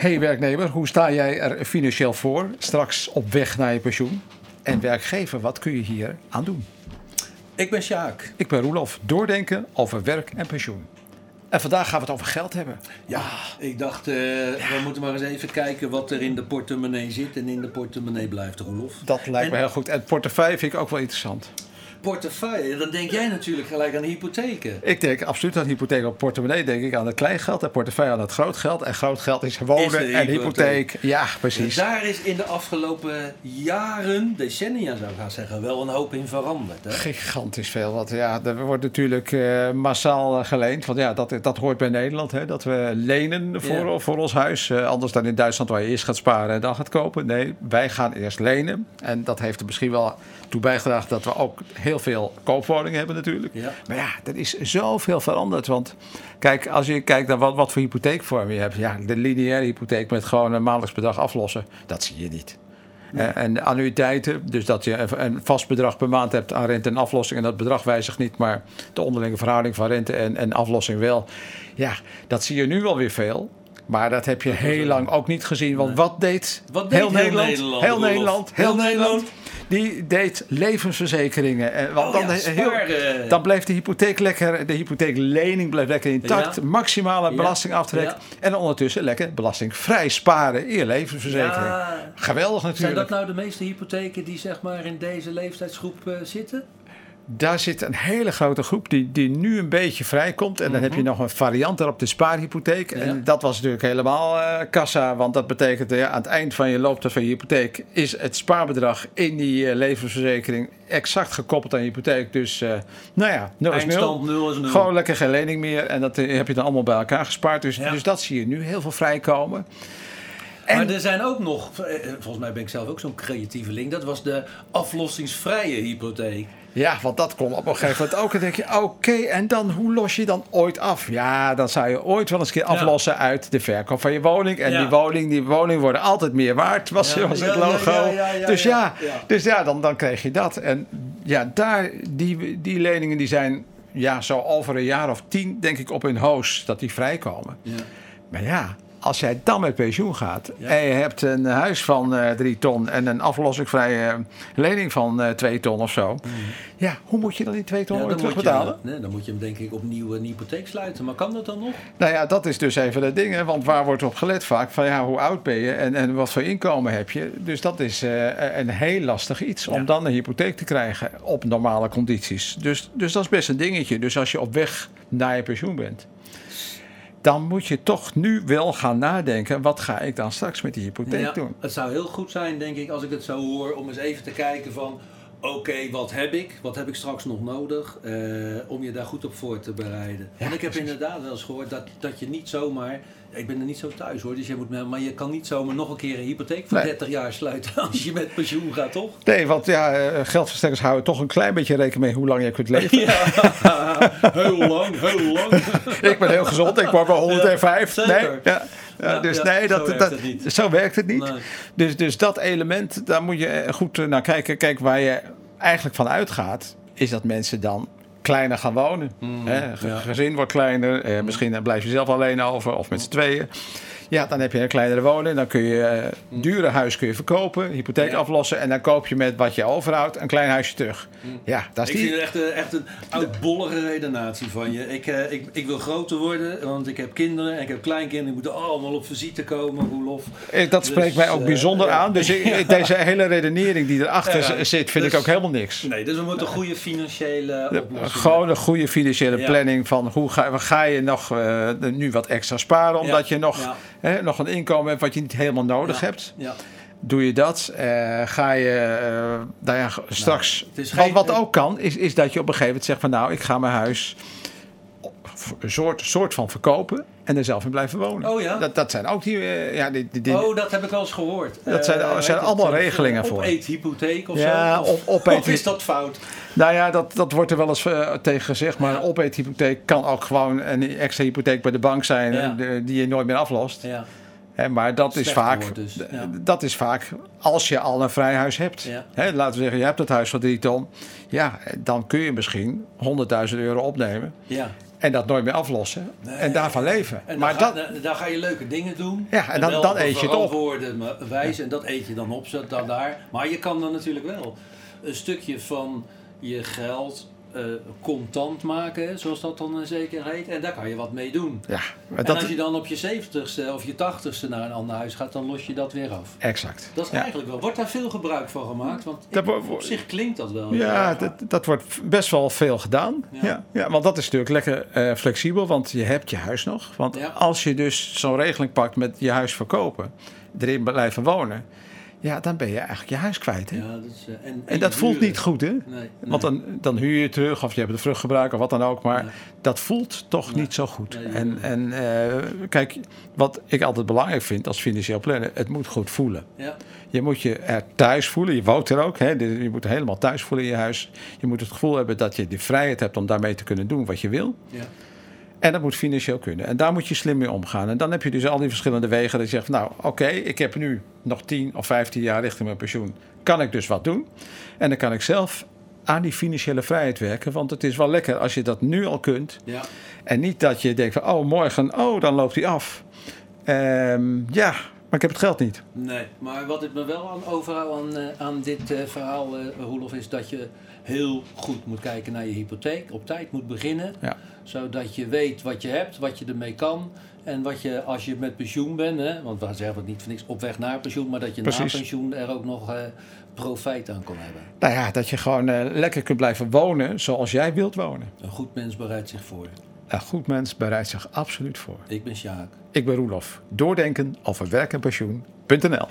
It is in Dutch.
Hey werknemer, hoe sta jij er financieel voor straks op weg naar je pensioen? En werkgever, wat kun je hier aan doen? Ik ben Sjaak. Ik ben Roelof, doordenken over werk en pensioen. En vandaag gaan we het over geld hebben. Ja, ik dacht, eh, we moeten maar eens even kijken wat er in de portemonnee zit en in de portemonnee blijft, Roelof. Dat lijkt En- me heel goed. En portefeuille vind ik ook wel interessant. Portefeuille, dan denk jij natuurlijk gelijk aan hypotheken. Ik denk absoluut aan hypotheek op portemonnee. Denk ik aan het kleingeld en portefeuille aan het grootgeld. En grootgeld is Is wonen de en hypotheek. Ja, precies. Daar is in de afgelopen jaren, decennia zou ik gaan zeggen, wel een hoop in veranderd. Hè? Gigantisch veel. Want ja, er wordt natuurlijk eh, massaal eh, geleend. Want ja, dat, dat hoort bij Nederland. Hè, dat we lenen voor, Ja. voor ons huis. Eh, anders dan in Duitsland waar je eerst gaat sparen en dan gaat kopen. Nee, wij gaan eerst lenen. En dat heeft er misschien wel toe bijgedragen dat we ook heel veel koopwoningen hebben natuurlijk. Ja. Maar ja, er is zoveel veranderd. Want kijk, als je kijkt naar wat, wat voor hypotheekvorm je hebt. Ja, de lineaire hypotheek met gewoon een maandelijks bedrag aflossen. Dat zie je niet. Eh, en de annuïteiten, dus dat je een- vast bedrag per maand hebt aan rente en aflossing. En dat bedrag wijzigt niet, maar de onderlinge verhouding van rente en, en aflossing wel. Ja, dat zie je nu wel weer veel. Maar dat heb je heel lang ook niet gezien. Want wat deed, Wat deed heel Nederland, Heel? Nederland, heel Heel Nederland. Nederland? Die deed levensverzekeringen. En, want Oh ja, dan, heel, sparen. dan bleef de hypotheek lekker, de hypotheeklening bleef lekker intact. Ja. Maximale Ja. belastingaftrek. Ja. En ondertussen lekker belastingvrij sparen in je levensverzekering. Ja. Geweldig Zijn natuurlijk. dat nou de meeste hypotheken die zeg maar in deze leeftijdsgroep eh, zitten? Daar zit een hele grote groep die, die nu een beetje vrijkomt. En dan heb je nog een variant erop, de spaarhypotheek. Mhm. Ja. En dat was natuurlijk helemaal eh, kassa. Want dat betekent ja, aan het eind van je looptijd van je hypotheek... is het spaarbedrag in die eh, levensverzekering exact gekoppeld aan je hypotheek. Dus eh, nou ja, nul is nul. Eindstand 0 is 0. Gewoon lekker geen lening meer. En dat heb je dan allemaal bij elkaar gespaard. Dus, Ja. dus dat zie je nu heel veel vrijkomen. En- Maar er zijn ook nog, eh, volgens mij ben ik zelf ook zo'n creatieveling, dat was de aflossingsvrije hypotheek. Ja, want dat komt op een gegeven moment ook. En denk je, oké, en dan hoe los je dan ooit af? Ja, dan zou je ooit wel eens een keer aflossen uit de verkoop van je woning. En Ja. die woning, die woning worden altijd meer waard, was, Ja, was het logo. dus ja. Dus ja dan, dan kreeg je dat. En ja, daar, die, die leningen die zijn ja, zo over een jaar of tien, denk ik, op hun hoos dat die vrijkomen. Ja. Maar ja, als jij dan met pensioen gaat Ja. en je hebt een huis van eh, drie ton en een aflossingsvrije lening van eh, twee ton of zo. Ja, hoe moet je dan die twee ton Ja, weer moet je, terugbetalen? nee, dan moet je hem denk ik opnieuw een hypotheek sluiten. Maar kan dat dan nog? Nou ja, dat is dus even het ding. Hè? Want waar wordt op gelet vaak? Van ja, hoe oud ben je en, en wat voor inkomen heb je? Dus dat is eh, een heel lastig iets om dan een hypotheek te krijgen op normale condities. Dus, dus dat is best een dingetje. Dus als je op weg naar je pensioen bent, dan moet je toch nu wel gaan nadenken: wat ga ik dan straks met die hypotheek Ja, doen? het zou heel goed zijn, denk ik, als ik het zo hoor, om eens even te kijken van... Oké, wat heb ik? Wat heb ik straks nog nodig? eh, om je daar goed op voor te bereiden. Want ik heb inderdaad wel eens gehoord dat, dat je niet zomaar... Ik ben er niet zo thuis hoor, dus je moet, maar je kan niet zomaar nog een keer een hypotheek voor Nee. 30 jaar sluiten als je met pensioen gaat, toch? Nee, want ja, eh, geldverstrekkers houden toch een klein beetje rekening mee hoe lang je kunt leven. Ja, heel lang, heel lang. Ik ben heel gezond, ik word wel 105. Ja, nee, ja. Ja, dus nee, zo dat, werkt dat, het niet. zo werkt het niet. Nee. Dus, dus dat element, daar moet je eh, goed eh, naar kijken. Kijk, waar je eigenlijk van uitgaat, is dat mensen dan kleiner gaan wonen. Hè, ge- ja. Gezin wordt kleiner, eh, misschien eh, blijf je zelf alleen over of met z'n tweeën. Ja, dan heb je een kleinere woning. Dan kun je eh, dure huis kun je verkopen, hypotheek Ja. aflossen. En dan koop je met wat je overhoudt een klein huisje terug. Ja, dat is Ik vind die... het echt, een- echt een oudbollige redenatie van je. Ik, eh, ik, ik wil groter worden, want ik heb kinderen en ik heb kleinkinderen. Die moeten allemaal op visite komen, Roelof. Eh, Dat Dus, spreekt mij ook bijzonder aan. Dus ik- deze hele redenering die erachter z- zit, vind dus- ik ook helemaal niks. Nee, dus we moeten een goede financiële oplossing Gewoon een goede financiële planning van hoe ga, ga je nog nu wat extra sparen, omdat je nog. Hè, nog een inkomen hebt wat je niet helemaal nodig Ja, hebt. Ja. Doe je dat, eh, ga je nou ja, g- straks. geen- wat ook kan, is, is dat je op een gegeven moment zegt van nou, ik ga mijn huis een soort, soort van verkopen en er zelf in blijven wonen. Oh ja? Dat, dat zijn ook die, eh, ja, die, die, die- Oh, dat heb ik wel eens gehoord. Dat zijn- zijn allemaal het, regelingen voor. Opeethypotheek of Ja, zo? Of, opeet- of is dat fout? Nou ja, dat, dat wordt er wel eens eh, tegen gezegd. Maar een opeethypotheek kan ook gewoon een extra hypotheek bij de bank zijn Ja. eh, die je nooit meer aflost. Ja. Hè, maar dat is, vaak, dus, ja. dat is vaak als je al een vrij huis hebt. Ja. Hè, laten we zeggen, je hebt het huis van drie ton. Ja, dan kun je misschien 100.000 euro opnemen. ja. En dat nooit meer aflossen. Nee. En daarvan leven. En maar dan, dat, ga, dan, ga je leuke dingen doen. Ja, en dan- dan eet je het op. verantwoorde ma- wijze. En dat eet je dan op, zo- dan daar. Maar je kan dan natuurlijk wel een stukje van je geld eh, contant maken, zoals dat dan zeker heet. En daar kan je wat mee doen. ja, En dat, als je dan op je 70ste of je 80ste naar een ander huis gaat, dan los je dat weer af. exact. Dat is ja. eigenlijk wel. Wordt daar veel gebruik van gemaakt? Want Dat op zich klinkt dat wel. Ja, dat, dat wordt best wel veel gedaan. Ja. Ja. Ja, want dat is natuurlijk lekker eh, flexibel, want je hebt je huis nog. Want als je dus zo'n regeling pakt met je huis verkopen, erin blijven wonen, ja, dan ben je eigenlijk je huis kwijt. Hè? Ja, dat is, eh, en, En dat voelt huren. niet goed, hè? Nee, nee. Want dan, dan huur je het terug of je hebt het vruchtgebruik of wat dan ook. Maar Nee. dat voelt toch Nee. niet zo goed. Nee, en nee. en eh, kijk, wat ik altijd belangrijk vind als financieel planner, het moet goed voelen. Ja, Je moet je er thuis voelen. Je woont er ook. Hè? Dus Je moet helemaal thuis voelen in je huis. Je moet het gevoel hebben dat je de vrijheid hebt om daarmee te kunnen doen wat je wil. ja. En dat moet financieel kunnen. En daar moet je slim mee omgaan. En dan heb je dus al die verschillende wegen. Dat je zegt, nou oké, ik heb nu nog 10 of 15 jaar richting mijn pensioen. Kan ik dus wat doen? En dan kan ik zelf aan die financiële vrijheid werken. Want het is wel lekker als je dat nu al kunt. ja. En niet dat je denkt van, oh morgen, oh dan loopt hij af. Ehm, ja, maar ik heb het geld niet. Nee, maar wat ik me wel aan overhoud aan, eh, aan dit eh, verhaal, Roelof, is dat je heel goed moet kijken naar je hypotheek. Op tijd moet beginnen, Ja. zodat je weet wat je hebt, wat je ermee kan. En wat je, als je met pensioen bent, hè, want we zeggen het niet voor niks op weg naar pensioen, maar dat je Precies. na pensioen er ook nog profijt aan kan hebben. Nou ja, dat je gewoon lekker kunt blijven wonen zoals jij wilt wonen. Een goed mens bereidt zich voor. Een goed mens bereidt zich absoluut voor. Ik ben Sjaak. Ik ben Roelof. Doordenken over werk en pensioen.nl